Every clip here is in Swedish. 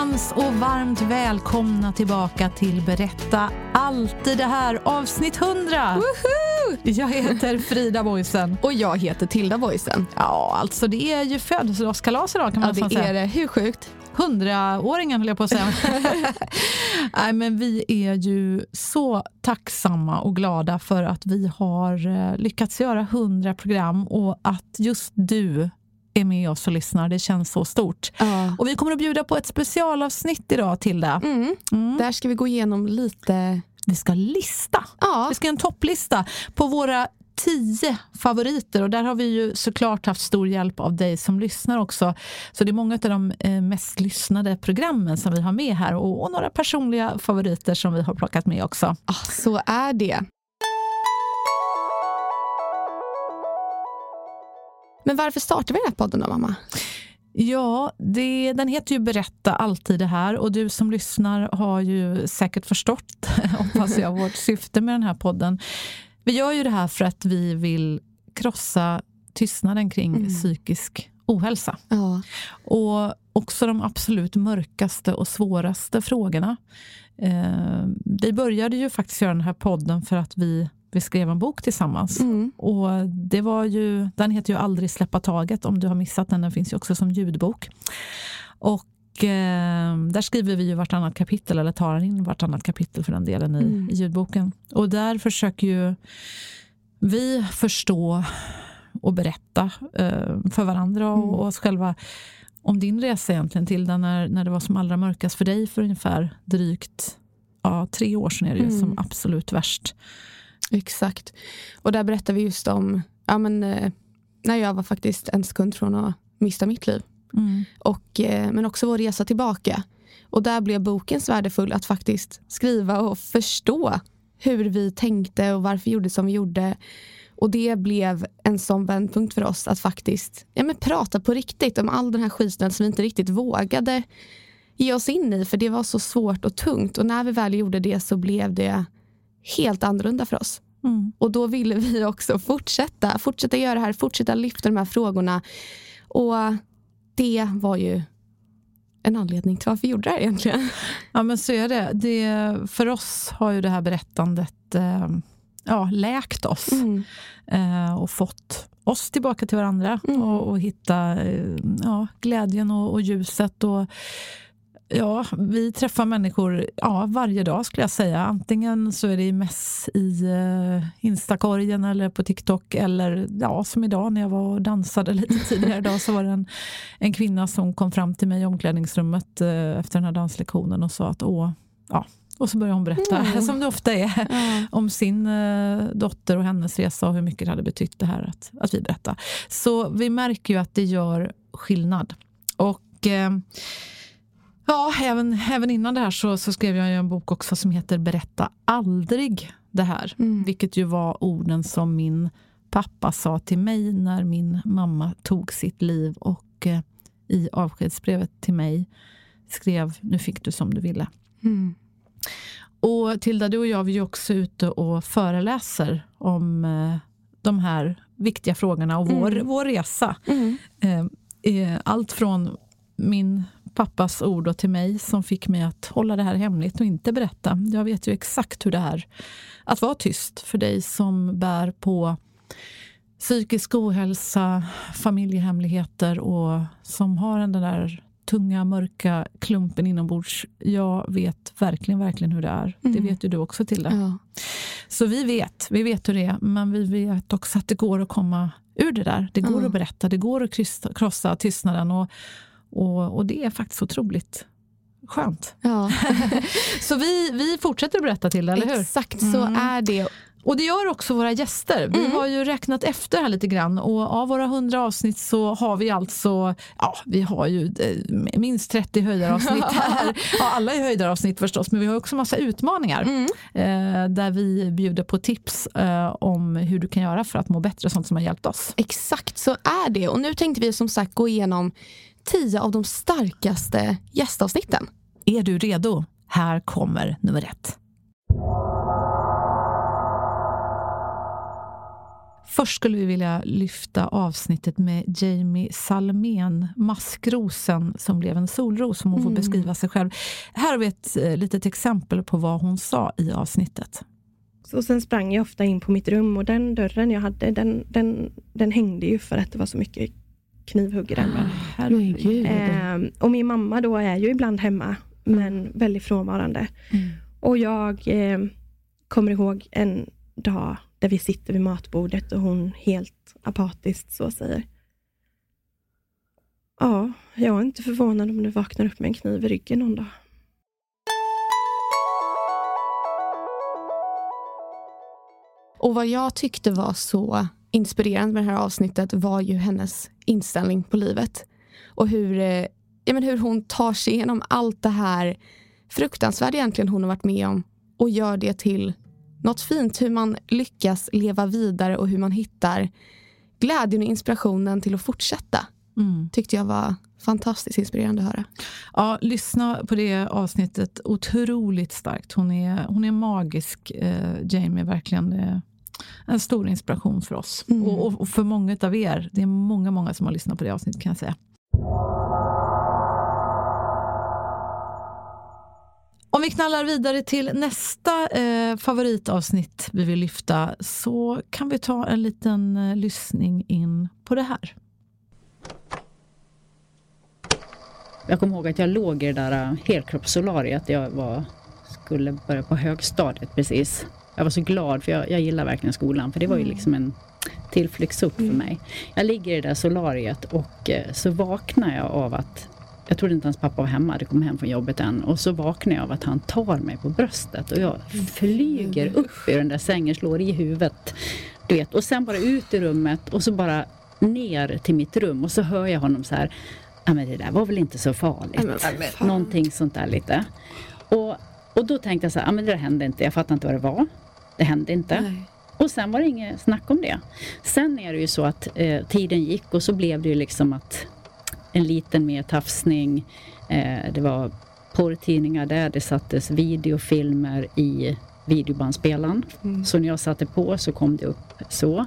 allesammans och varmt välkomna tillbaka till Berätta alltid det här avsnitt 100. Woohoo! Jag heter Frida Boysen. Och jag heter Tilda Boysen. Ja, alltså det är ju födelsedagskalas idag kan man Ja, det säga. är det. Hur sjukt? Hundraåringen höll jag på att säga. Nej, men vi är ju så tacksamma och glada för att vi har eh, lyckats göra 100 program och att just du är med oss och lyssnar. Det känns så stort. Ja. Och vi kommer att bjuda på ett specialavsnitt idag till det. Mm. Mm. Där ska vi gå igenom lite... Vi ska lista. Ja, Vi ska göra en topplista på våra tio favoriter och där har vi ju såklart haft stor hjälp av dig som lyssnar också. Så det är många av de eh, mest lyssnade programmen som vi har med här och, och några personliga favoriter som vi har plockat med också. ah, så är det. Men varför startar vi den här podden då, mamma? Ja, det, den heter ju Berätta alltid det här och du som lyssnar har ju säkert förstått, hoppas jag, vårt syfte med den här podden. Vi gör ju det här för att vi vill krossa tystnaden kring Mm. psykisk ohälsa. Ja. Och också de absolut mörkaste och svåraste frågorna. Eh, vi började ju faktiskt göra den här podden för att vi, vi skrev en bok tillsammans. Mm. Och det var ju, den heter ju Aldrig släppa taget. Om du har missat den, den finns ju också som ljudbok. Och eh, där skriver vi ju vartannat kapitel, eller tar in vartannat kapitel för den delen i, Mm. i ljudboken. Och där försöker ju vi förstå och berätta eh, för varandra och, Mm. och oss själva om din resa egentligen till den när, när det var som allra mörkast för dig för ungefär drygt ja, tre år sedan är det ju Mm. som absolut värst. Exakt. Och där berättar vi just om ja, men, eh, när jag var faktiskt en sekund från att mista mitt liv. Mm. Och, eh, men också vår resa tillbaka. Och där blev boken värdefull att faktiskt skriva och förstå hur vi tänkte och varför vi gjorde som vi gjorde. Och det blev en sån vändpunkt för oss att faktiskt ja, men prata på riktigt om all den här skiten som vi inte riktigt vågade ge oss in i för det var så svårt och tungt. Och när vi väl gjorde det så blev det helt annorlunda för oss. Mm. Och då ville vi också fortsätta, fortsätta göra det här, fortsätta lyfta de här frågorna. Och det var ju en anledning till varför vi gjorde det här egentligen. Ja, men så är det. det. För oss har ju det här berättandet eh, ja, läkt oss Mm. eh, och fått oss tillbaka till varandra Mm. och, och hitta eh, ja, glädjen och, och ljuset. Och, ja, vi träffar människor ja, varje dag skulle jag säga. Antingen så är det i mess i eh, Instakorgen eller på TikTok eller ja, som idag när jag var och dansade lite tidigare idag så var det en, en kvinna som kom fram till mig i omklädningsrummet eh, efter den här danslektionen och sa att åh, ja. Och så började hon berätta, Mm. som det ofta är, Ja. om sin eh, dotter och hennes resa och hur mycket det hade betytt det här att, att vi berättar. Så vi märker ju att det gör skillnad. Och eh, ja, även, även innan det här så, så skrev jag en bok också som heter Berätta aldrig det här. Mm. Vilket ju var orden som min pappa sa till mig när min mamma tog sitt liv och eh, i avskedsbrevet till mig skrev nu fick du som du ville. Mm. Och Tilda, du och jag vi är ju också ute och föreläser om eh, de här viktiga frågorna och vår, Mm. vår resa. Mm. Eh, eh, allt från min pappas ord till mig som fick mig att hålla det här hemligt och inte berätta. Jag vet ju exakt hur det är att vara tyst för dig som bär på psykisk ohälsa, familjehemligheter och som har den där tunga, mörka klumpen inombords. Jag vet verkligen, verkligen hur det är. Mm. Det vet ju du också, Tilda. Ja. Så vi vet, vi vet hur det är, men vi vet också att det går att komma ur det där. Det går mm. att berätta, det går att krossa, krossa tystnaden. Och, och, och det är faktiskt otroligt skönt. Ja. så vi, vi fortsätter att berätta till eller hur? Exakt så mm. är det. Och det gör också våra gäster. Vi mm. har ju räknat efter här lite grann och av våra 100 avsnitt så har vi alltså, ja vi har ju eh, minst 30 höjdaravsnitt här. Ja, alla är höjdaravsnitt förstås, men vi har också massa utmaningar mm. eh, där vi bjuder på tips eh, om hur du kan göra för att må bättre, sånt som har hjälpt oss. Exakt så är det och nu tänkte vi som sagt gå igenom 10 av de starkaste gästavsnitten. Är du redo? Här kommer nummer ett. Först skulle vi vilja lyfta avsnittet med Jamie Salmén, maskrosen som blev en solros, som hon mm. får beskriva sig själv. Här har vi ett eh, litet exempel på vad hon sa i avsnittet. Så sen sprang jag ofta in på mitt rum och den dörren jag hade, den, den, den hängde ju för att det var så mycket knivhugg i den. Ah, eh, och min mamma då är ju ibland hemma, men väldigt frånvarande. Mm. Och jag eh, kommer ihåg en dag där vi sitter vid matbordet och hon helt apatiskt så säger. Ja, jag är inte förvånad om du vaknar upp med en kniv i ryggen någon dag. Och vad jag tyckte var så inspirerande med det här avsnittet var ju hennes inställning på livet. Och hur, eh, ja, men hur hon tar sig igenom allt det här fruktansvärda egentligen hon har varit med om och gör det till något fint hur man lyckas leva vidare och hur man hittar glädjen och inspirationen till att fortsätta. Mm. Tyckte jag var fantastiskt inspirerande att höra. Ja, lyssna på det avsnittet. Otroligt starkt. Hon är, hon är magisk, eh, Jamie. Verkligen. Eh, en stor inspiration för oss. Mm. Och, och, för många av er. Det är många, många som har lyssnat på det avsnittet kan jag säga. Om vi knallar vidare till nästa eh, favoritavsnitt vi vill lyfta så kan vi ta en liten eh, lyssning in på det här. Jag kommer ihåg att jag låg i det där eh, helkroppssolariet. Jag var, skulle börja på högstadiet precis. Jag var så glad för jag, jag gillar verkligen skolan för det var ju mm. liksom en tillflyktsort för mm. mig. Jag ligger i det där solariet och eh, så vaknar jag av att jag trodde inte hans pappa var hemma, hade kommit hem från jobbet än. Och så vaknar jag av att han tar mig på bröstet och jag flyger upp i den där sängen, slår i huvudet. Du vet, och sen bara ut i rummet och så bara ner till mitt rum och så hör jag honom så här. Ja men det där var väl inte så farligt. Någonting sånt där lite. Och, och då tänkte jag så här, ja men det där hände inte. Jag fattar inte vad det var. Det hände inte. Nej. Och sen var det inget snack om det. Sen är det ju så att eh, tiden gick och så blev det ju liksom att en liten mer tafsning. Eh, det var porrtidningar där, det sattes videofilmer i videobandspelaren. Mm. Så när jag satte på så kom det upp så.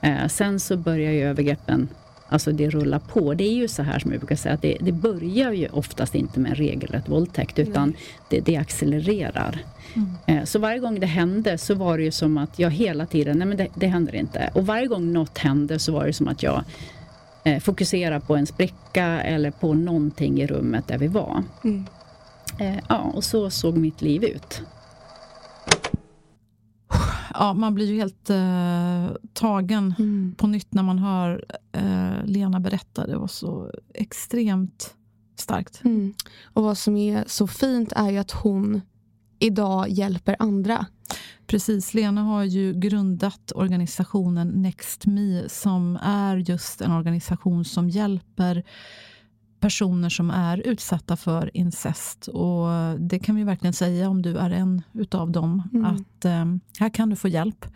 Eh, sen så börjar ju övergreppen Alltså det rullar på. Det är ju så här som jag brukar säga att det, det börjar ju oftast inte med en regelrätt våldtäkt utan det, det, accelererar. Mm. Eh, så varje gång det hände så var det ju som att jag hela tiden, nej men det, det händer inte. Och varje gång något hände så var det som att jag eh, fokusera på en spricka eller på någonting i rummet där vi var. Mm. Eh, ja, och så såg mitt liv ut. Ja, man blir ju helt eh, tagen mm. på nytt när man hör eh, Lena berätta. Det var så extremt starkt. Mm. Och vad som är så fint är ju att hon idag hjälper andra. Precis, Lena har ju grundat organisationen NextMe som är just en organisation som hjälper personer som är utsatta för incest. Och Det kan vi verkligen säga om du är en utav dem. Mm. Att eh, här kan du få hjälp.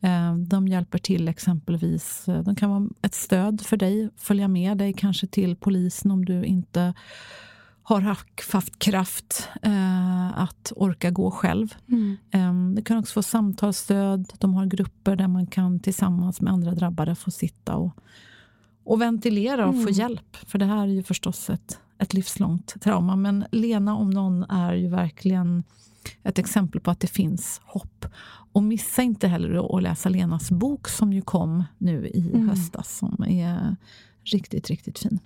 Eh, de hjälper till exempelvis. Eh, de kan vara ett stöd för dig. Följa med dig kanske till polisen om du inte har haft kraft eh, att orka gå själv. Mm. Eh, det kan också få samtalsstöd. De har grupper där man kan tillsammans med andra drabbade få sitta och, och ventilera och mm. få hjälp. För det här är ju förstås ett, ett livslångt trauma. Men Lena om någon är ju verkligen ett exempel på att det finns hopp. Och missa inte heller att läsa Lenas bok som ju kom nu i mm. höstas som är riktigt, riktigt fin.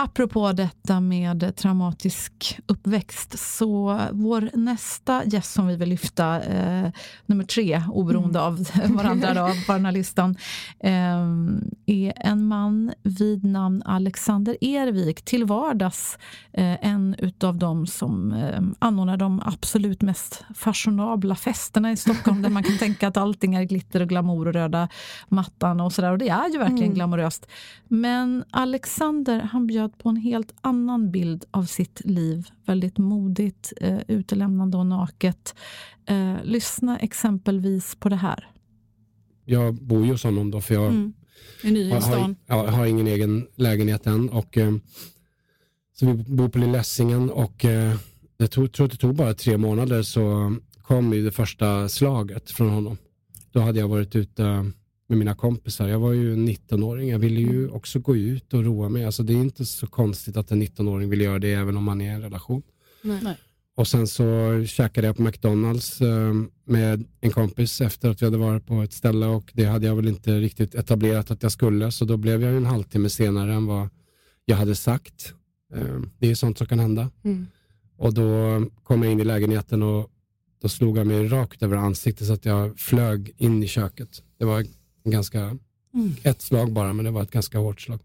Apropå detta med traumatisk uppväxt, så vår nästa gäst som vi vill lyfta, eh, nummer tre, oberoende mm. av varandra då, på den här listan, eh, är en man vid namn Alexander Ervik. Till vardags eh, en utav dem som eh, anordnar de absolut mest fashionabla festerna i Stockholm, där man kan tänka att allting är glitter och glamour och röda mattan och sådär. Och det är ju verkligen mm. glamoröst. Men Alexander, han bjöd bjöd på en helt annan bild av sitt liv. Väldigt modigt, eh, utelämnande och naket. Eh, lyssna exempelvis på det här. Jag bor ju hos honom då, för jag mm. har, har, jag har ingen egen lägenhet än. Och, eh, så vi bor på Lilla Essingen och eh, jag tror, tror att det tog bara tre månader så kom ju det första slaget från honom. Då hade jag varit ute med mina kompisar. Jag var ju 19-åring. Jag ville ju också gå ut och roa mig. Alltså det är inte så konstigt att en 19-åring vill göra det även om man är i en relation. Nej. Och sen så käkade jag på McDonalds eh, med en kompis efter att vi hade varit på ett ställe och det hade jag väl inte riktigt etablerat att jag skulle. Så då blev jag en halvtimme senare än vad jag hade sagt. Eh, det är sånt som kan hända. Mm. Och då kom jag in i lägenheten och då slog jag mig rakt över ansiktet så att jag flög in i köket. Det var ganska, mm. ett slag bara, men det var ett ganska hårt slag.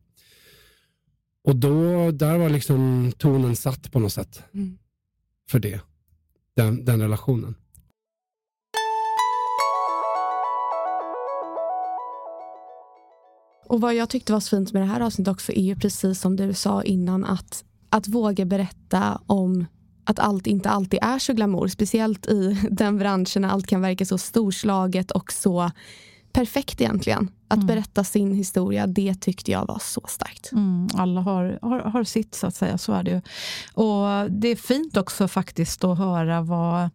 Och då, där var liksom tonen satt på något sätt. Mm. För det. Den, den relationen. Och vad jag tyckte var så fint med det här avsnittet också är ju precis som du sa innan att, att våga berätta om att allt inte alltid är så glamour. Speciellt i den branschen när allt kan verka så storslaget och så perfekt egentligen. Att mm. berätta sin historia, det tyckte jag var så starkt. Mm, alla har, har, har sitt, så att säga. Så är det ju. Och det är fint också faktiskt att höra vad,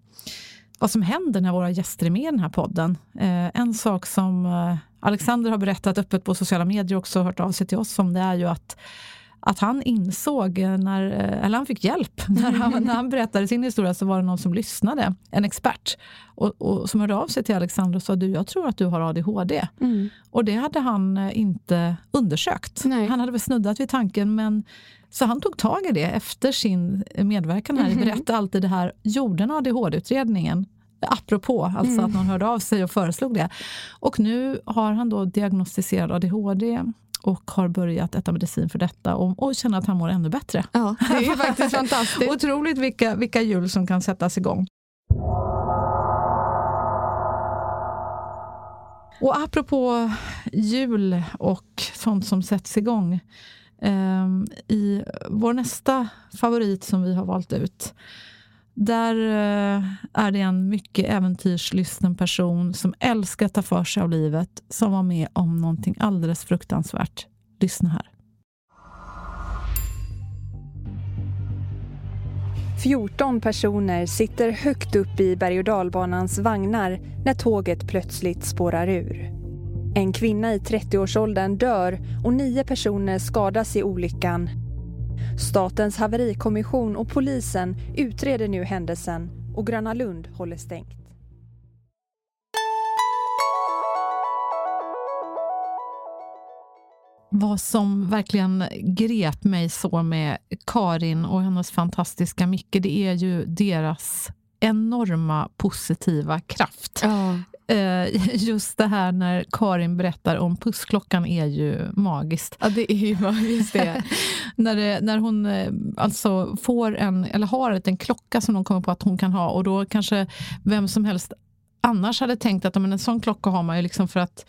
vad som händer när våra gäster är med i den här podden. Eh, en sak som eh, Alexander har berättat öppet på sociala medier och också hört av sig till oss om, det är ju att att han insåg, när, eller han fick hjälp. När han, när han berättade sin historia så var det någon som lyssnade, en expert, och, och som hörde av sig till Alexander och sa du, jag tror att du har ADHD. Mm. Och det hade han eh, inte undersökt. Nej. Han hade väl snuddat vid tanken, men så han tog tag i det efter sin medverkan här mm. Berätta alltid det här, gjorde en ADHD-utredningen apropå, alltså mm. att någon hörde av sig och föreslog det. Och nu har han då diagnostiserad ADHD och har börjat äta medicin för detta och, och känner att han mår ännu bättre. Ja, det är faktiskt fantastiskt. Otroligt vilka, vilka hjul som kan sättas igång. Och apropå jul och sånt som sätts igång. Eh, I vår nästa favorit som vi har valt ut där eh, är det en mycket äventyrslysten person som älskar att ta för sig av livet som var med om någonting alldeles fruktansvärt. Lyssna här. 14 personer sitter högt upp i berg och dalbanans vagnar när tåget plötsligt spårar ur. En kvinna i 30-årsåldern dör och nio personer skadas i olyckan Statens haverikommission och polisen utreder nu händelsen och Gröna Lund håller stängt. Vad som verkligen grep mig så med Karin och hennes fantastiska Micke, det är ju deras enorma positiva kraft. Ja. Eh, just det här när Karin berättar om pussklockan är ju magiskt. Ja, det är ju magiskt det. när, det, när hon eh, alltså får en, eller har en klocka som hon kommer på att hon kan ha och då kanske vem som helst annars hade tänkt att men en sån klocka har man ju liksom för att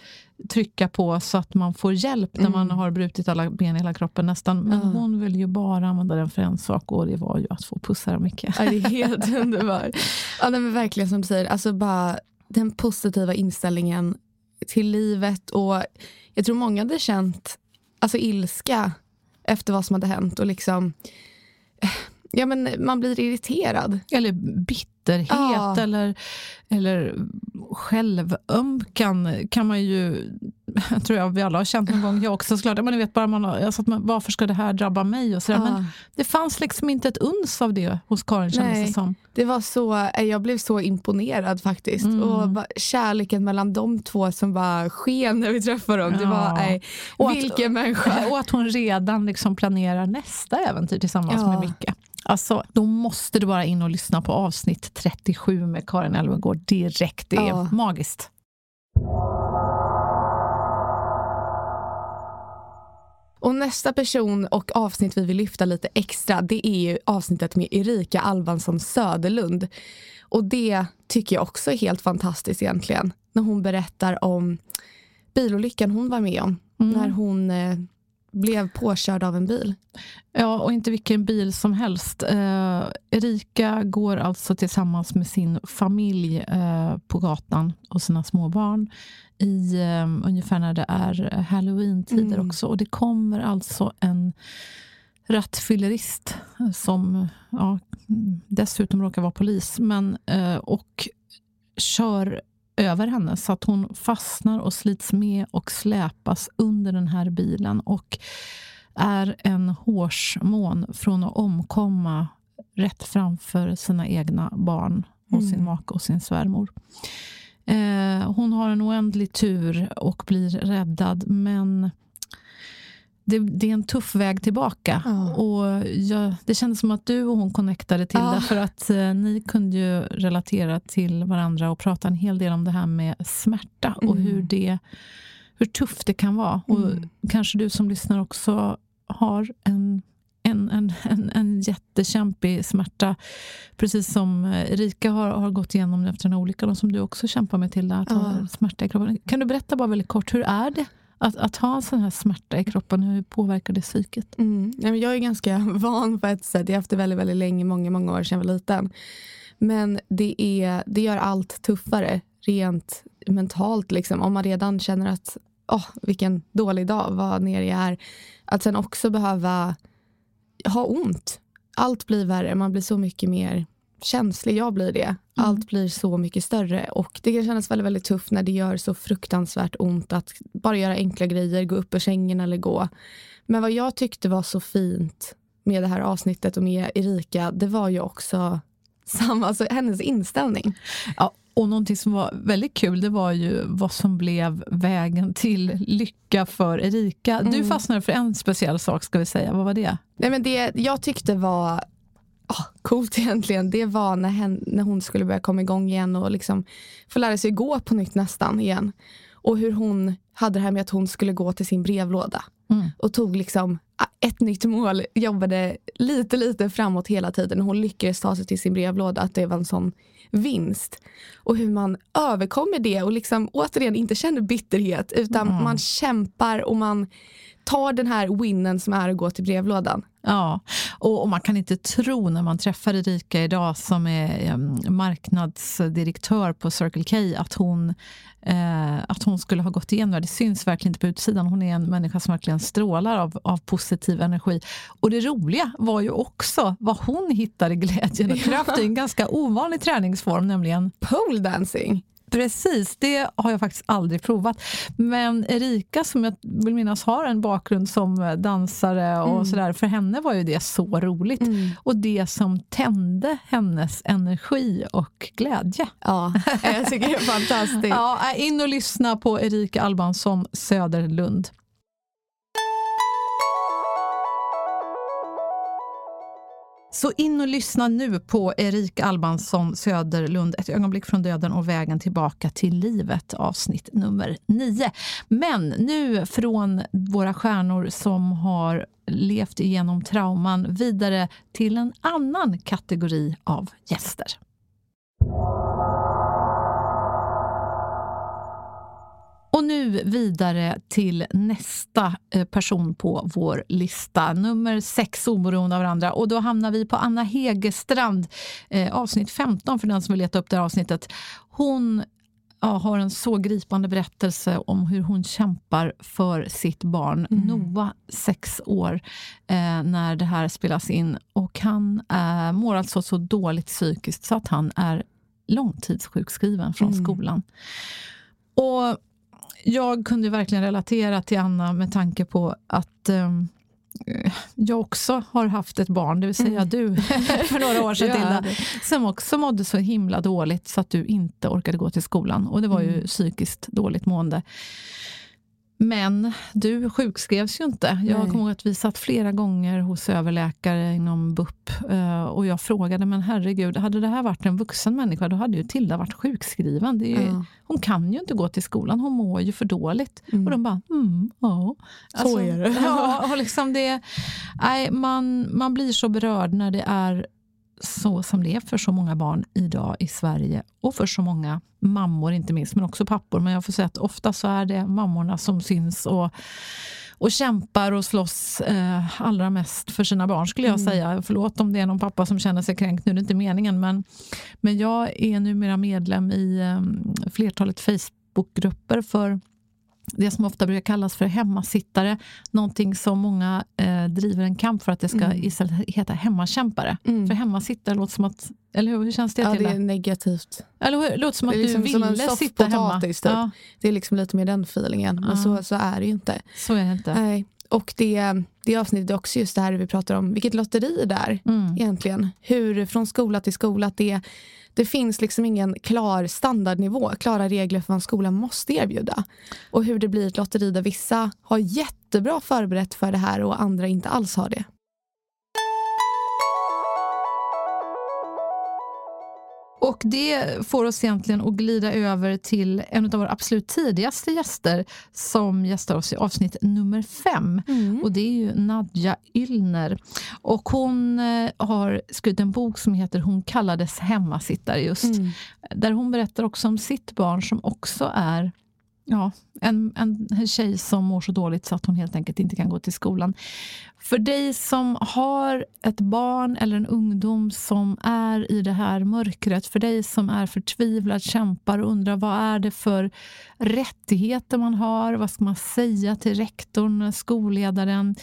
trycka på så att man får hjälp när man mm. har brutit alla ben i hela kroppen nästan. Men mm. hon vill ju bara använda den för en sak och det var ju att få pussa mycket. Ja, det är helt underbart. Ja, men verkligen som du säger, alltså bara den positiva inställningen till livet och jag tror många hade känt alltså ilska efter vad som hade hänt och liksom Ja, men man blir irriterad. Eller bitterhet ja. eller, eller självömkan kan man ju tror jag vi alla har känt någon gång. Jag också såklart. Men ni vet bara man, alltså, man, varför ska det här drabba mig? Och så Ja. Men det fanns liksom inte ett uns av det hos Karin kändes det som. Det var så, eh, jag blev så imponerad faktiskt. Mm. Och kärleken mellan de två som bara sken när vi träffade dem. Det Ja. var, nej, Och att- vilken människa. Och att hon redan liksom planerar nästa äventyr tillsammans Ja. med Micke. Alltså, då måste du bara in och lyssna på avsnitt 37 med Karin Elfvengård direkt. Det är Ja. magiskt. Och nästa person och avsnitt vi vill lyfta lite extra det är ju avsnittet med Erika Alvansson Söderlund. Och det tycker jag också är helt fantastiskt egentligen. När hon berättar om bilolyckan hon var med om. Mm. När hon eh, blev påkörd av en bil. Ja, och inte vilken bil som helst. Eh, Erika går alltså tillsammans med sin familj eh, på gatan och sina små barn i eh, ungefär när det är halloween-tider Mm. också. Och det kommer alltså en rattfyllerist som ja, dessutom råkar vara polis men, eh, och kör över henne så att hon fastnar och slits med och släpas under den här bilen. Och är en hårsmån från att omkomma rätt framför sina egna barn och sin Mm. make och sin svärmor. Eh, hon har en oändlig tur och blir räddad, men det, det är en tuff väg tillbaka. Ja. Och jag, det kändes som att du och hon connectade till Ja. det, för att eh, ni kunde ju relatera till varandra och prata en hel del om det här med smärta och Mm. hur, det, hur tufft det kan vara. Och Mm. kanske du som lyssnar också har en, en, en, en, en jättekämpig smärta. Precis som eh, Erika har, har gått igenom efter den här olyckan och som du också kämpar med till att ha Ja. smärta i kroppen. Kan du berätta bara väldigt kort, hur är det att, att ha en sån här smärta i kroppen? Hur påverkar det psyket? Mm. Jag är ganska van på ett sätt. Jag har haft det väldigt, väldigt länge, många, många år sedan jag var liten. Men det, är, det gör allt tuffare rent mentalt. Liksom. Om man redan känner att åh, vilken dålig dag, vad nere jag är. Att sen också behöva ha ont. Allt blir värre, man blir så mycket mer känslig. Jag blir det. Allt blir så mycket större. Och Det kan kännas väldigt, väldigt tufft när det gör så fruktansvärt ont att bara göra enkla grejer, gå upp ur sängen eller gå. Men vad jag tyckte var så fint med det här avsnittet och med Erika, det var ju också samma, alltså hennes inställning. Ja, och någonting som var väldigt kul det var ju vad som blev vägen till lycka för Erika. Du Mm. fastnade för en speciell sak, ska vi säga. Vad var det? Nej, men det jag tyckte var ah, coolt egentligen, det var när, hen, när hon skulle börja komma igång igen och liksom få lära sig gå på nytt nästan igen. Och hur hon hade det här med att hon skulle gå till sin brevlåda. Mm. och tog liksom ett nytt mål, jobbade lite, lite framåt hela tiden. Hon lyckades ta sig till sin brevlåda, att det var en sån vinst. Och hur man överkommer det och liksom återigen inte känner bitterhet utan Mm. man kämpar och man tar den här winnen som är att gå till brevlådan. Ja, och, och man kan inte tro när man träffar Erika idag som är um, marknadsdirektör på Circle K att hon, eh, att hon skulle ha gått igenom det. Det syns verkligen inte på utsidan. Hon är en människa som verkligen strålar av, av positiv energi. Och det roliga var ju också vad hon hittade glädjen och kraft i en ganska ovanlig träningsform, nämligen Pole dancing. Precis, det har jag faktiskt aldrig provat. Men Erika, som jag vill minnas har en bakgrund som dansare och Mm. sådär, för henne var ju det så roligt. Och det som tände hennes energi och glädje. Ja, jag tycker det är fantastiskt. Ja, in och lyssna på Erika Albansson Söderlund. Så in och lyssna nu på Erika Albansson Söderlund, Ett ögonblick från döden och vägen tillbaka till livet, avsnitt nummer nio. Men nu från våra stjärnor som har levt igenom trauman vidare till en annan kategori av gäster. Nu vidare till nästa eh, person på vår lista. Nummer sex, oberoende av varandra. Och då hamnar vi på Anna Hegestrand, eh, avsnitt 15 för den som vill leta upp det här avsnittet. Hon ja, har en så gripande berättelse om hur hon kämpar för sitt barn Noah, sex år, eh, när det här spelas in. Och han eh, mår alltså så dåligt psykiskt så att han är långtidssjukskriven från skolan. Och jag kunde verkligen relatera till Anna med tanke på att um, jag också har haft ett barn, det vill säga mm. du, för några år sedan Tilda, som också mådde så himla dåligt så att du inte orkade gå till skolan. Och det var ju mm. psykiskt dåligt mående. Men du sjukskrevs ju inte. Jag kommer ihåg att vi satt flera gånger hos överläkare inom BUP eh, och jag frågade, men herregud, hade det här varit en vuxen människa, då hade ju Tilda varit sjukskriven. Är, ja. Hon kan ju inte gå till skolan, hon mår ju för dåligt. Mm. Och de bara, mm, ja. Alltså, så är det. Ja, och liksom det nej, man, man blir så berörd när det är så som det är för så många barn idag i Sverige och för så många mammor inte minst, men också pappor. Men jag får säga att ofta så är det mammorna som syns och, och kämpar och slåss eh, allra mest för sina barn skulle jag mm. säga. Förlåt om det är någon pappa som känner sig kränkt nu, det är inte meningen. Men, men jag är numera medlem i eh, flertalet Facebookgrupper för det som ofta brukar kallas för hemmasittare. Någonting som många eh, driver en kamp för att det ska mm. istället heta hemmakämpare. Mm. För hemmasittare låter som att, eller hur, hur känns det ja, till? Det är negativt. Eller hur, det låter som att liksom du ville som sitta hemma. Typ. Ja. Det är liksom lite mer den feelingen, men ja. så, så är det ju inte. Så är det inte. Nej. Och det, det avsnittet är också just det här vi pratar om, vilket lotteri det är mm. egentligen. Hur från skola till skola, att det det finns liksom ingen klar standardnivå, klara regler för vad en skola måste erbjuda. Och hur det blir ett lotteri där vissa har jättebra förberett för det här och andra inte alls har det. Och det får oss egentligen att glida över till en av våra absolut tidigaste gäster som gästar oss i avsnitt nummer fem. Mm. Och det är ju Nadja Yllner. Och hon eh, har skrivit en bok som heter Hon kallades hemmasittare just. Mm. Där hon berättar också om sitt barn som också är ja, en, en tjej som mår så dåligt så att hon helt enkelt inte kan gå till skolan. För dig som har ett barn eller en ungdom som är i det här mörkret, för dig som är förtvivlad, kämpar och undrar vad är det för rättigheter man har, vad ska man säga till rektorn, skolledaren?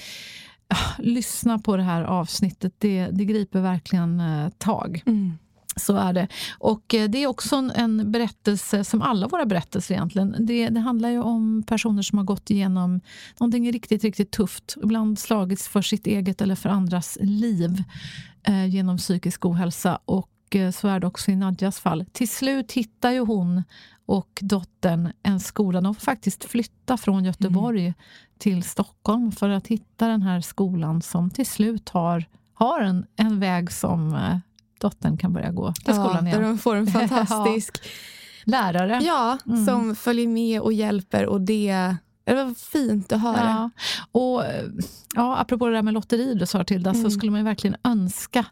Ah, lyssna på det här avsnittet, det, det griper verkligen eh, tag. Mm. Så är det. Och eh, det är också en berättelse, som alla våra berättelser egentligen. Det, det, handlar ju om personer som har gått igenom någonting riktigt, riktigt tufft. Ibland slagits för sitt eget eller för andras liv eh, genom psykisk ohälsa. Och eh, så är det också i Nadjas fall. Till slut hittar ju hon och dottern en skola. De får faktiskt flytta från Göteborg mm. till Stockholm för att hitta den här skolan som till slut har, har en, en väg som eh, dottern kan börja gå till skolan igen. Där de får en fantastisk lärare. Ja, mm. som följer med och hjälper. och det det var fint att höra. Ja. Och, ja, apropå det där med lotteri du sa Tilda, mm. så skulle man verkligen önska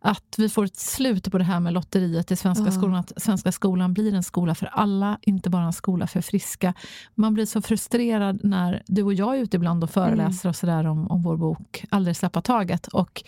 att vi får ett slut på det här med lotteriet i svenska ja. skolan. Att svenska skolan blir en skola för alla, inte bara en skola för friska. Man blir så frustrerad när du och jag är ute ibland och föreläser mm. och så där om, om vår bok Aldrig släppa taget. Och,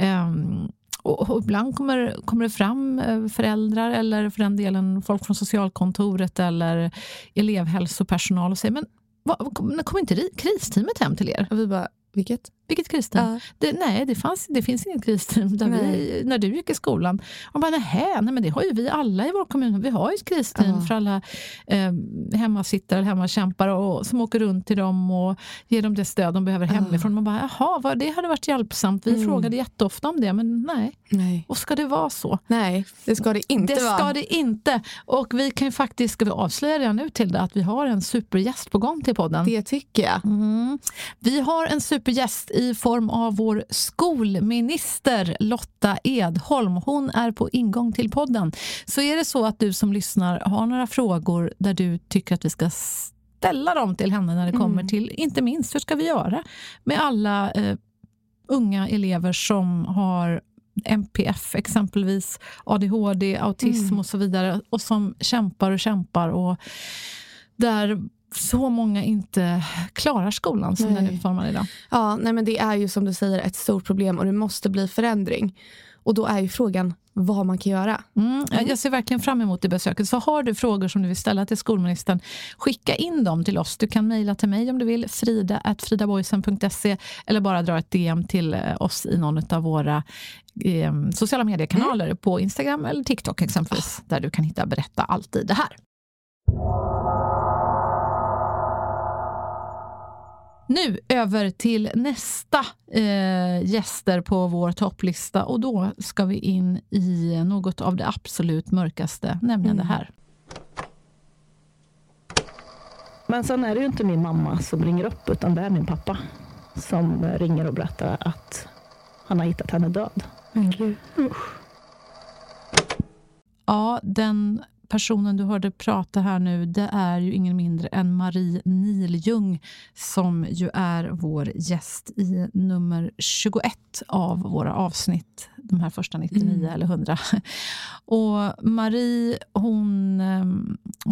um, och, och ibland kommer, kommer det fram eh, föräldrar eller för den delen folk från socialkontoret eller elevhälsopersonal och säger men vad, kom inte kristeamet hem till er? Och vi bara, vilket? Vilket kristeam? Ja. Det, nej, det, fanns, det finns inget kristeam där vi, när du gick i skolan. Och bara, nej, nej, men det har ju vi alla i vår kommun. Vi har ju ett kristeam ja. för alla eh, hemmasittare, hemmakämpar och, som åker runt till dem och ger dem det stöd de behöver hemifrån. Man bara, jaha, vad, det hade varit hjälpsamt. Vi mm. frågade jätteofta om det, men nej. nej. Och ska det vara så? Nej, det ska det inte det vara. Det ska det inte. Och vi kan ju faktiskt, ska vi avslöja redan nu till det, att vi har en supergäst på gång till podden. Det tycker jag. Mm. Vi har en supergäst i form av vår skolminister Lotta Edholm. Hon är på ingång till podden. Så är det så att du som lyssnar har några frågor där du tycker att vi ska ställa dem till henne när det kommer mm. till, inte minst, hur ska vi göra med alla eh, unga elever som har MPF exempelvis, ADHD, autism mm. och så vidare och som kämpar och kämpar och där så många inte klarar skolan som nej. den är utformad idag. Ja, nej men det är ju som du säger ett stort problem och det måste bli förändring. Och då är ju frågan vad man kan göra. Mm, jag ser verkligen fram emot det besöket. Så har du frågor som du vill ställa till skolministern, skicka in dem till oss. Du kan mejla till mig om du vill, frida.fridaboysen.se eller bara dra ett DM till eh, oss i någon av våra eh, sociala mediekanaler mm. på Instagram eller TikTok exempelvis, där du kan hitta Berätta alltid det här. Nu över till nästa eh, gäster på vår topplista och då ska vi in i något av det absolut mörkaste, nämligen Mm. det här. Men sen är det ju inte min mamma som ringer upp utan det är min pappa som ringer och berättar att han har hittat henne död. Ja, den personen du hörde prata här nu, det är ju ingen mindre än Marie Niljung som ju är vår gäst i nummer 21 av våra avsnitt, de här första 99 eller 100. Och Marie, hon, eh,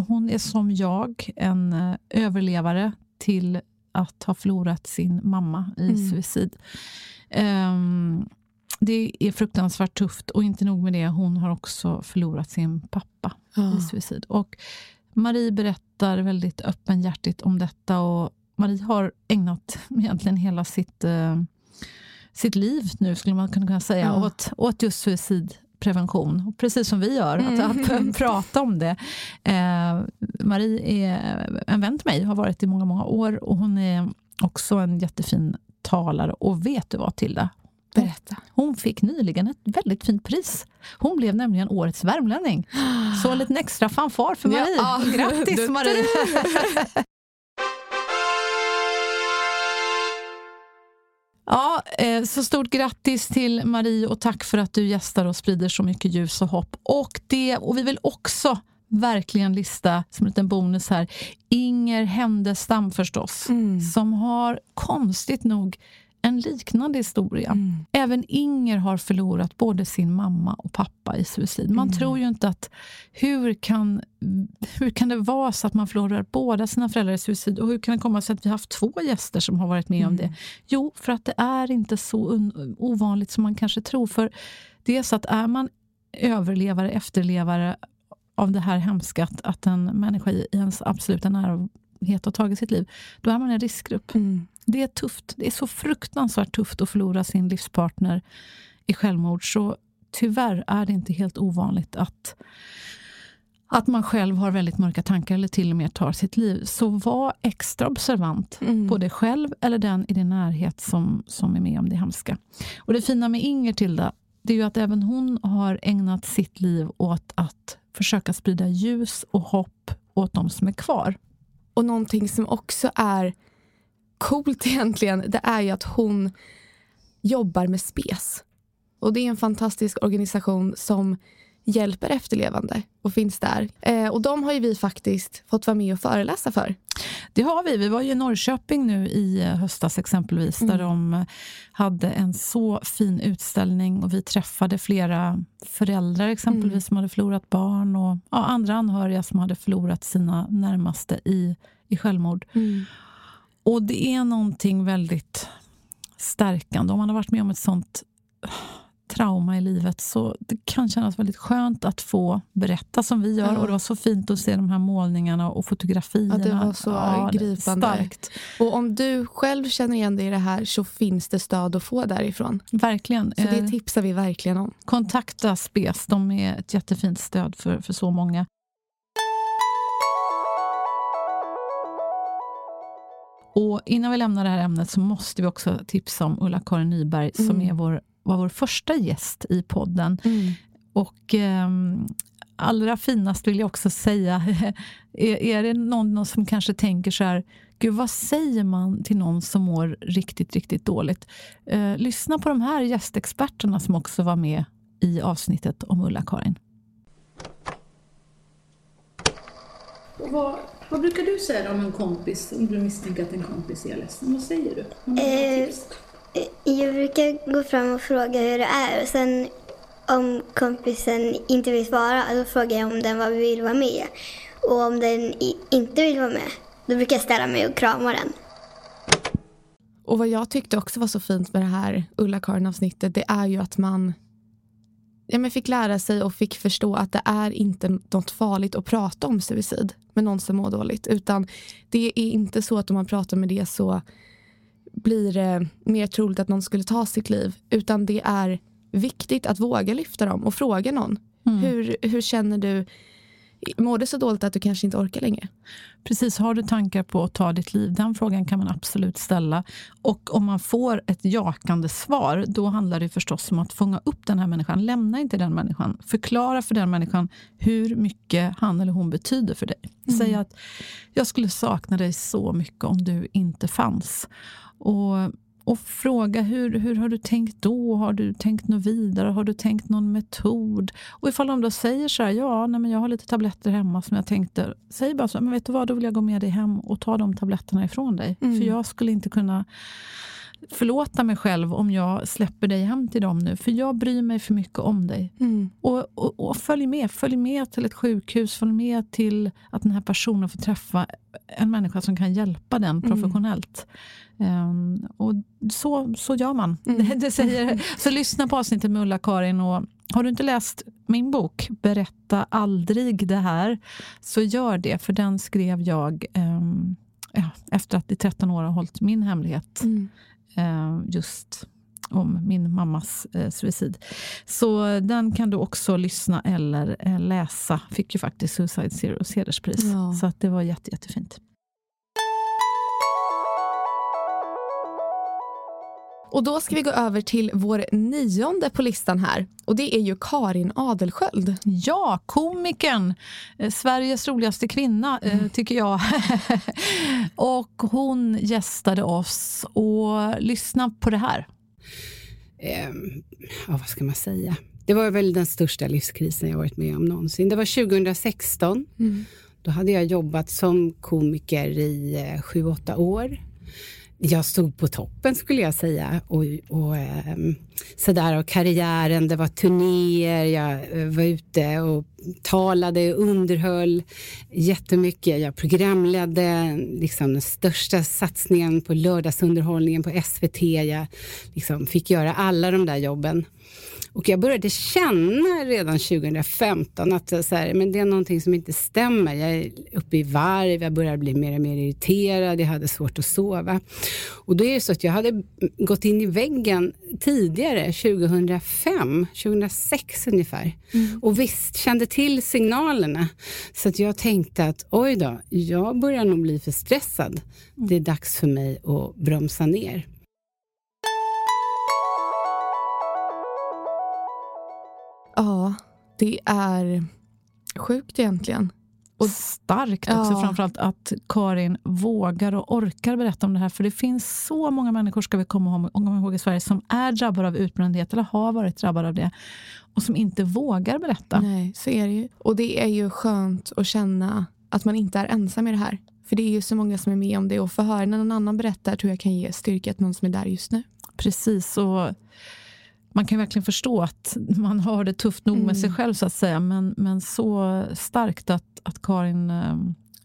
hon är som jag en eh, överlevare till att ha förlorat sin mamma i Mm. suicid. Ehm, det är fruktansvärt tufft och inte nog med det, hon har också förlorat sin pappa i suicid. Och Marie berättar väldigt öppenhjärtigt om detta och Marie har ägnat egentligen hela sitt, eh, sitt liv nu, skulle man kunna säga, Ja. åt, åt just suicidprevention. Och Precis som vi gör, Mm. att, att prata om det. Eh, Marie är en vän till mig, har varit i många, många år och hon är också en jättefin talare. Och vet du vad, Tilda? Berätta. Hon fick nyligen ett väldigt fint pris. Hon blev nämligen årets värmlänning. Så en liten extra fanfar för Marie. Ja. Grattis Marie! Ja, eh, så stort grattis till Marie och tack för att du gästar och sprider så mycket ljus och hopp. Och, det, och vi vill också verkligen lista, som en liten bonus här, Inger Händestam förstås, Mm. som har konstigt nog en liknande historia. Mm. Även Inger har förlorat både sin mamma och pappa i suicid. Man Mm. tror ju inte att hur kan, hur kan det vara så att man förlorar båda sina föräldrar i suicid? Och hur kan det komma sig att vi har haft två gäster som har varit med om det? Jo, för att det är inte så ovanligt som man kanske tror. För det är så att är man överlevare, efterlevare av det här hemska, att, att en människa i i ens absoluta närhet har tagit sitt liv, då är man en riskgrupp. Mm. Det är tufft. Det är så fruktansvärt tufft att förlora sin livspartner i självmord. Så tyvärr är det inte helt ovanligt att, att man själv har väldigt mörka tankar eller till och med tar sitt liv. Så var extra observant Mm. på dig själv eller den i din närhet som, som är med om det hemska. Och det fina med Inger, Tilda, det är ju att även hon har ägnat sitt liv åt att försöka sprida ljus och hopp åt de som är kvar. Och någonting som också är coolt egentligen, det är ju att hon jobbar med SPES. Och det är en fantastisk organisation som hjälper efterlevande och finns där. Eh, och de har ju vi faktiskt fått vara med och föreläsa för. Det har vi. Vi var ju i Norrköping nu i eh, höstas exempelvis där de hade en så fin utställning och vi träffade flera föräldrar exempelvis som hade förlorat barn och ja, andra anhöriga som hade förlorat sina närmaste i, i självmord. Och det är någonting väldigt stärkande. Om man har varit med om ett sånt trauma i livet så det kan kännas väldigt skönt att få berätta som vi gör. Ja. Och det var så fint att se de här målningarna och fotografierna. Ja, det var så det- gripande. Starkt. Och om du själv känner igen dig i det här så finns det stöd att få därifrån. Verkligen. Så det Eh, tipsar vi verkligen om. Kontakta SPES. De är ett jättefint stöd för, för så många. Och Innan vi lämnar det här ämnet så måste vi också tipsa om Ulla-Karin Nyberg som Mm. är vår, var vår första gäst i podden. Och ehm, allra finast vill jag också säga, är, är det någon, någon som kanske tänker så här, gud vad säger man till någon som mår riktigt, riktigt dåligt? Eh, lyssna på de här gästexperterna som också var med i avsnittet om Ulla-Karin. Vad, vad brukar du säga om en kompis, om du misstänker att en kompis är ledsen? Vad säger du? Eh, tips? Jag brukar gå fram och fråga hur det är och sen om kompisen inte vill svara då frågar jag om den vill vara med. Och om den inte vill vara med då brukar jag ställa mig och krama den. Och vad jag tyckte också var så fint med det här Ulla-Karin-avsnittet, det är ju att man ja, men fick lära sig och fick förstå att det är inte något farligt att prata om suicid med någon som mår dåligt. Utan det är inte så att om man pratar med det så blir det mer troligt att någon skulle ta sitt liv. Utan det är viktigt att våga lyfta dem och fråga någon. Mm. Hur, hur känner du? Mår du så dåligt att du kanske inte orkar längre? Precis, har du tankar på att ta ditt liv? Den frågan kan man absolut ställa. Och om man får ett jakande svar, då handlar det förstås om att fånga upp den här människan. Lämna inte den människan. Förklara för den människan hur mycket han eller hon betyder för dig. Mm. Säg att jag skulle sakna dig så mycket om du inte fanns. Och och fråga hur, hur har du tänkt då? Har du tänkt något vidare? Har du tänkt någon metod? Och ifall de då säger så här, ja, nej, men jag har lite tabletter hemma som jag tänkte, säg bara så, men vet du vad, då vill jag gå med dig hem och ta de tabletterna ifrån dig. Mm. För jag skulle inte kunna förlåta mig själv om jag släpper dig hem till dem nu, för jag bryr mig för mycket om dig. Mm. Och, och, och, följ med. Följ med till ett sjukhus, följ med till att den här personen får träffa en människa som kan hjälpa den mm. professionellt. Mm. Um, och så, så gör man. Mm. Det säger, så lyssna på avsnittet med Ulla-Karin. Och har du inte läst min bok Berätta aldrig det här, så gör det. För den skrev jag um, ja, efter att i 13 år har hållit min hemlighet. Mm. Uh, just om min mammas eh, suicid. Så den kan du också lyssna eller eh, läsa. Fick ju faktiskt Suicide Zeros hederspris. Ja. Så att det var jätte, jättefint. Och då ska vi gå över till vår nionde på listan här. Och det är ju Karin Adelsköld. Ja, komikern. Eh, Sveriges roligaste kvinna, eh, mm. tycker jag. och hon gästade oss. Och lyssna på det här. Eh, ja, vad ska man säga? Det var väl den största livskrisen jag varit med om någonsin. Det var 2016. Mm. Då hade jag jobbat som komiker i eh, sju, åtta år jag stod på toppen skulle jag säga. Och, och eh, sådär av karriären. Det var turnéer, jag eh, var ute och talade, underhöll jättemycket. Jag programledde liksom, den största satsningen på lördagsunderhållningen på SVT. Jag liksom, fick göra alla de där jobben. Och jag började känna redan 2015 att så här, men det är någonting som inte stämmer. Jag är uppe i varv, jag börjar bli mer och mer irriterad, jag hade svårt att sova. Och då är det så att jag hade gått in i väggen tidigare, 2005, 2006 ungefär. Mm. Och visst kände till signalerna. Så att jag tänkte att oj då, jag börjar nog bli för stressad. Det är dags för mig att bromsa ner. Ja, det är sjukt egentligen. Och starkt också, ja. framförallt att Karin vågar och orkar berätta om det här. För det finns så många människor, ska vi komma ihåg, i Sverige, som är drabbade av utbrändhet eller har varit drabbade av det och som inte vågar berätta. Nej, så är det ju. Och det är ju skönt att känna att man inte är ensam i det här. För det är ju så många som är med om det och få höra när någon annan berättar tror jag kan ge styrka till någon som är där just nu. Precis. och man kan verkligen förstå att man har det tufft nog med mm. sig själv så att säga. Men, men så starkt att, att Karin eh,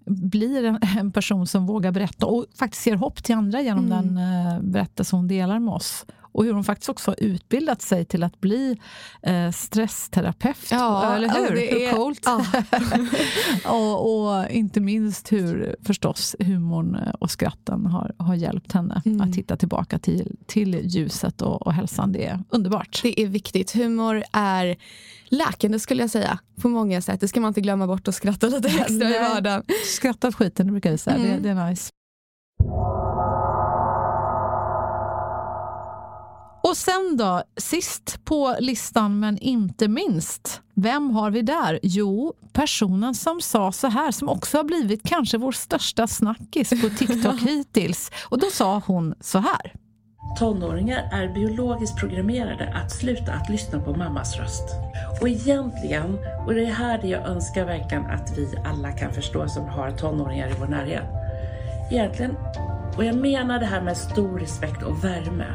blir en, en, person som vågar berätta och faktiskt ger hopp till andra genom mm. den eh, berättelse hon delar med oss och hur hon faktiskt också har utbildat sig till att bli eh, stressterapeut. Ja, eller hur? hur är, coolt? Ja. och, och, inte minst hur förstås humorn och skratten har, har hjälpt henne mm. att hitta tillbaka till, till ljuset och, och hälsan. Det är underbart. Det är viktigt. Humor är läkande skulle jag säga på många sätt. Det ska man inte glömma bort och skratta lite extra i vardagen. Skratta åt skiten, det brukar vi säga. Mm. Det, det är nice. Och sen då, sist på listan men inte minst. Vem har vi där? Jo, personen som sa så här, som också har blivit kanske vår största snackis på TikTok hittills. Och då sa hon så här. Tonåringar är biologiskt programmerade att sluta att lyssna på mammas röst. Och egentligen, och det är här det jag önskar verkligen att vi alla kan förstå som har tonåringar i vår närhet. Egentligen, och jag menar det här med stor respekt och värme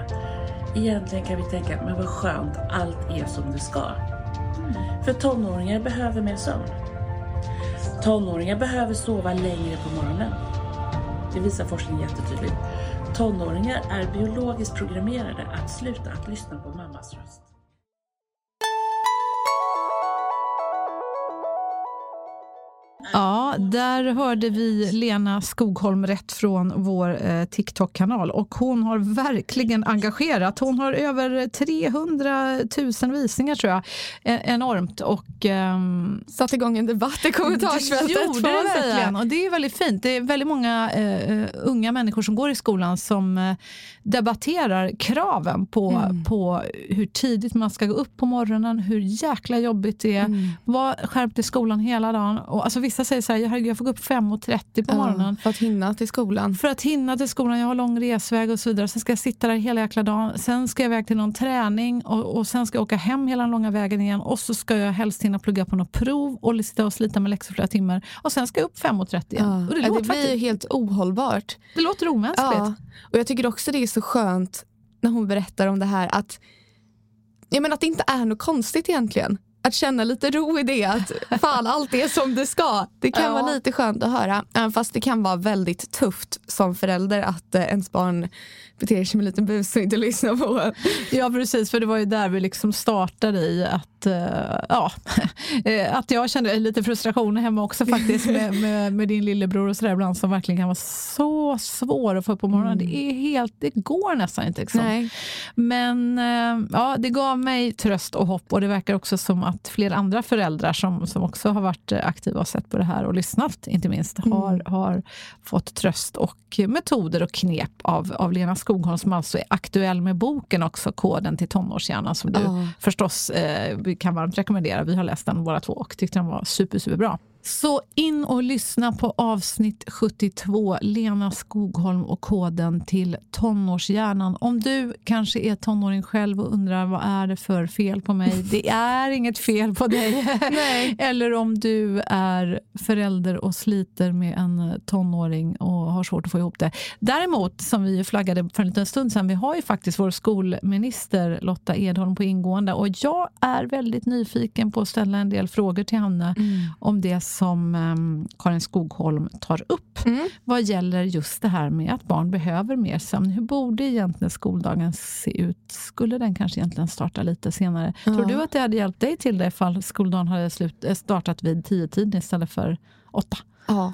egentligen kan vi tänka, men vad skönt, allt är som det ska. Mm. För tonåringar behöver mer sömn. Tonåringar behöver sova längre på morgonen. Det visar forskning jättetydligt. Tonåringar är biologiskt programmerade att sluta att lyssna på mammas röst. Ja, Ja, där hörde vi Lena Skogholm rätt från vår eh, TikTok-kanal och hon har verkligen engagerat. Hon har över 300 000 visningar tror jag. E enormt. Och, ehm, Satt igång en debatt i kommentarsfältet. Gjorde det verkligen. Och det är väldigt fint. Det är väldigt många eh, unga människor som går i skolan som eh, debatterar kraven på, mm. på hur tidigt man ska gå upp på morgonen, hur jäkla jobbigt det är. Mm. Var skärpt i skolan hela dagen. Och alltså, vissa säger så här, herregud, jag får gå upp 5.30 på morgonen. för att hinna till skolan. För att hinna till skolan, jag har lång resväg och så vidare. Sen ska jag sitta där hela jäkla dagen. Sen ska jag iväg till någon träning och, och sen ska jag åka hem hela den långa vägen igen. Och så ska jag helst hinna plugga på något prov och sitta och slita med läxor flera timmar. Och sen ska jag upp 5.30 igen. Ja. Och det, det, det blir faktiskt... helt ohållbart. Det låter omänskligt. Ja. Och jag tycker också det är så skönt när hon berättar om det här att, ja, men att det inte är något konstigt egentligen att känna lite ro i det, att fan allt är som det ska. Det kan ja. vara lite skönt att höra, även fast det kan vara väldigt tufft som förälder att eh, ens barn beter sig som en liten bus och inte lyssnar på Ja precis, för det var ju där vi liksom startade i att, uh, ja, eh, att jag kände lite frustration hemma också faktiskt med, med, med din lillebror och sådär ibland som verkligen kan vara så svår att få upp på morgonen. Mm. Det, är helt, det går nästan inte. Liksom. Nej. Men uh, ja, det gav mig tröst och hopp och det verkar också som att flera andra föräldrar som, som också har varit aktiva och sett på det här och lyssnat inte minst mm. har, har fått tröst och metoder och knep av, av Lena Skogholm som alltså är aktuell med boken också, Koden till tonårshjärnan som du oh. förstås eh, kan varmt rekommendera. Vi har läst den båda två och tyckte den var super, superbra. Så in och lyssna på avsnitt 72, Lena Skogholm och koden till tonårshjärnan. Om du kanske är tonåring själv och undrar vad är det för fel på mig? Det är inget fel på dig. Eller om du är förälder och sliter med en tonåring och har svårt att få ihop det. Däremot, som vi flaggade för en liten stund sedan, vi har ju faktiskt vår skolminister Lotta Edholm på ingående och jag är väldigt nyfiken på att ställa en del frågor till henne mm. om det som um, Karin Skogholm tar upp mm. vad gäller just det här med att barn behöver mer sömn. Hur borde egentligen skoldagen se ut? Skulle den kanske egentligen starta lite senare? Ja. Tror du att det hade hjälpt dig till det ifall skoldagen hade slut, eh, startat vid tio tiden istället för åtta? Ja.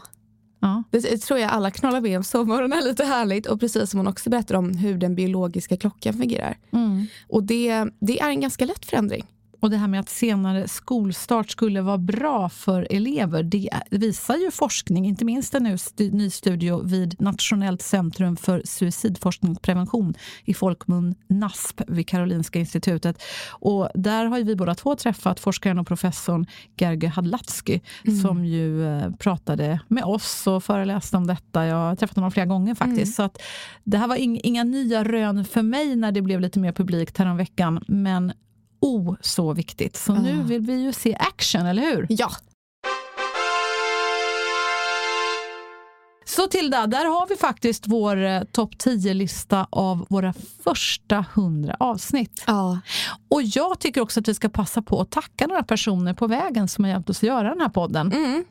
Ja. Det tror jag alla kan hålla med om. Sovmorgon är lite härligt. Och precis som hon också berättar om hur den biologiska klockan fungerar. Mm. Och det, det är en ganska lätt förändring. Och det här med att senare skolstart skulle vara bra för elever, det visar ju forskning, inte minst en ny studie vid Nationellt centrum för suicidforskning och prevention i folkmun NASP vid Karolinska institutet. Och där har vi båda två träffat forskaren och professorn Gerge Hadlatsky mm. som ju eh, pratade med oss och föreläste om detta. Jag har träffat honom flera gånger faktiskt. Mm. Så att det här var inga nya rön för mig när det blev lite mer publikt häromveckan. Men oh så viktigt. Så nu ah. vill vi ju se action, eller hur? Ja, Så Tilda, där har vi faktiskt vår eh, topp 10-lista av våra första 100 avsnitt. Ja. Och jag tycker också att vi ska passa på att tacka några personer på vägen som har hjälpt oss att göra den här podden. Mm.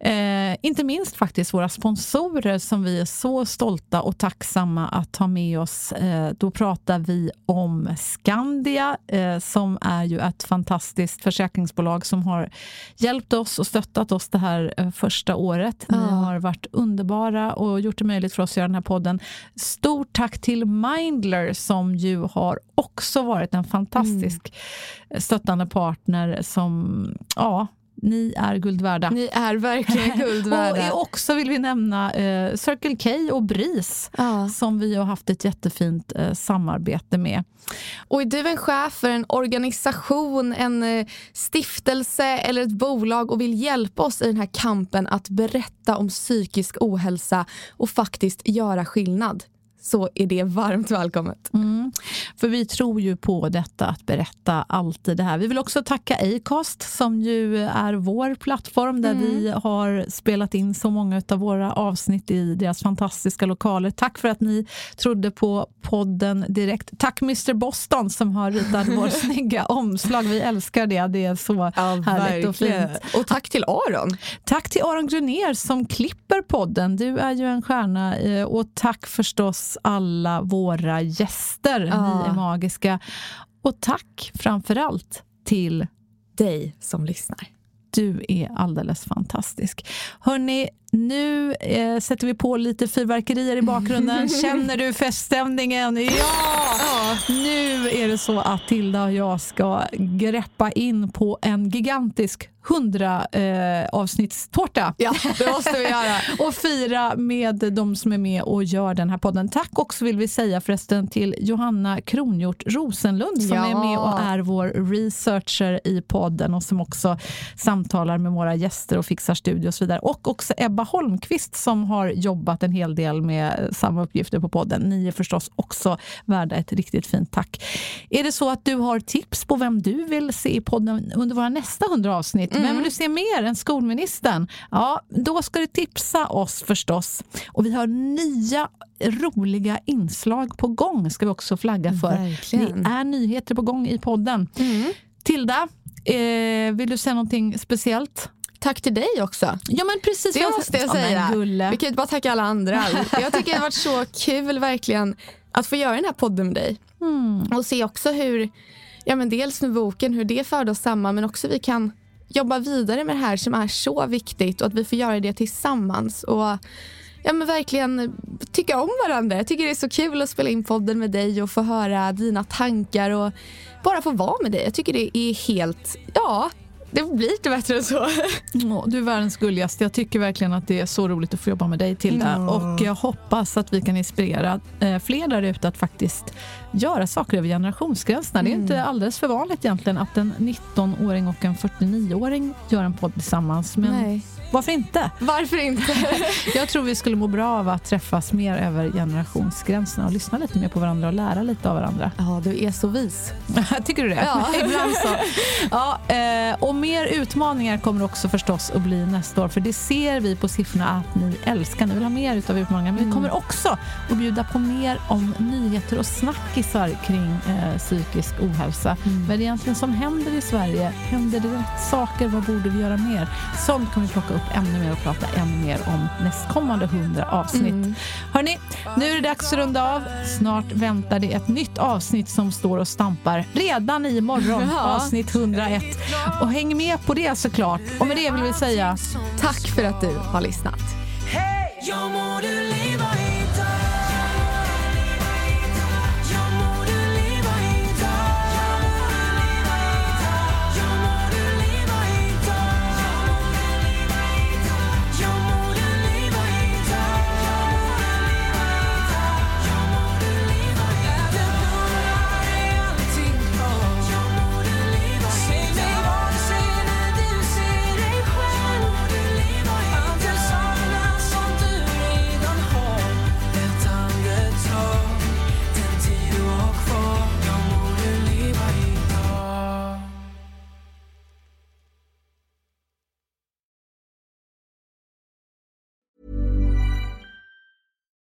Eh, inte minst faktiskt våra sponsorer som vi är så stolta och tacksamma att ha med oss. Eh, då pratar vi om Skandia eh, som är ju ett fantastiskt försäkringsbolag som har hjälpt oss och stöttat oss det här eh, första året. Ni ja. har varit underbara underbara och gjort det möjligt för oss att göra den här podden. Stort tack till Mindler som ju har också varit en fantastisk mm. Stöttande partner som ja, ni är guld värda. Ni är verkligen guld värda. och också vill vi nämna eh, Circle K och BRIS ja. som vi har haft ett jättefint eh, samarbete med. Och är du en chef för en organisation, en eh, stiftelse eller ett bolag och vill hjälpa oss i den här kampen att berätta om psykisk ohälsa och faktiskt göra skillnad? Så är det varmt välkommet. Mm. För vi tror ju på detta att berätta alltid det här. Vi vill också tacka Acast som ju är vår plattform där mm. vi har spelat in så många av våra avsnitt i deras fantastiska lokaler. Tack för att ni trodde på podden direkt. Tack Mr Boston som har ritat vår snygga omslag. Vi älskar det. Det är så ja, härligt verkligen. och fint. Och tack till Aron. Tack till Aron Gruner som klipper podden. Du är ju en stjärna eh, och tack förstås alla våra gäster. Ja. Ni är magiska. Och tack framför allt till dig som lyssnar. Du är alldeles fantastisk. Hörni, nu eh, sätter vi på lite fyrverkerier i bakgrunden. Känner du feststämningen? Ja! ja! Nu är det så att Tilda och jag ska greppa in på en gigantisk 100 eh, avsnittstårta. Ja, det måste vi göra. och fira med de som är med och gör den här podden. Tack också vill vi säga förresten till Johanna Kronhjort Rosenlund som ja. är med och är vår researcher i podden och som också samtalar med våra gäster och fixar studio och så vidare. Och också Ebba Holmqvist som har jobbat en hel del med samma uppgifter på podden. Ni är förstås också värda ett riktigt fint tack. Är det så att du har tips på vem du vill se i podden under våra nästa 100 avsnitt Mm. Men vill du se mer än skolministern? Ja, då ska du tipsa oss förstås. Och vi har nya roliga inslag på gång, ska vi också flagga för. Verkligen. Det är nyheter på gång i podden. Mm. Tilda, eh, vill du säga någonting speciellt? Tack till dig också. Ja men precis. Det måste jag säga. Ja, vi kan inte bara tacka alla andra. Jag tycker det har varit så kul verkligen att få göra den här podden med dig. Mm. Och se också hur, ja men dels med boken, hur det förde oss samman men också vi kan jobba vidare med det här som är så viktigt och att vi får göra det tillsammans. Och ja, men verkligen tycka om varandra. Jag tycker det är så kul att spela in podden med dig och få höra dina tankar och bara få vara med dig. Jag tycker det är helt, ja, det blir inte bättre än så. Oh, du är världens gulligaste. Jag tycker verkligen att det är så roligt att få jobba med dig Tilda. Mm. Och jag hoppas att vi kan inspirera eh, fler där ute att faktiskt göra saker över generationsgränserna. Mm. Det är inte mm. alldeles för vanligt egentligen att en 19-åring och en 49-åring gör en podd tillsammans. Men Nej. Varför inte? Varför inte? jag tror vi skulle må bra av att träffas mer över generationsgränserna och lyssna lite mer på varandra och lära lite av varandra. Ja, du är så vis. Tycker du det? Ja, ibland så. Ja, eh, och mer utmaningar kommer också förstås att bli nästa år, för det ser vi på siffrorna att ni älskar. Ni vill ha mer utav utmaningar, men vi mm. kommer också att bjuda på mer om nyheter och snackisar kring eh, psykisk ohälsa. Mm. Vad är det egentligen som händer i Sverige? Händer det rätt saker? Vad borde vi göra mer? Sånt kommer vi plocka upp ännu mer och prata ännu mer om nästkommande hundra avsnitt. Mm. Hörni, nu är det dags att runda av. Snart väntar det ett nytt avsnitt som står och stampar redan imorgon, ja. avsnitt 101. Och häng med på det såklart. Och med det vill vi säga tack för att du har lyssnat.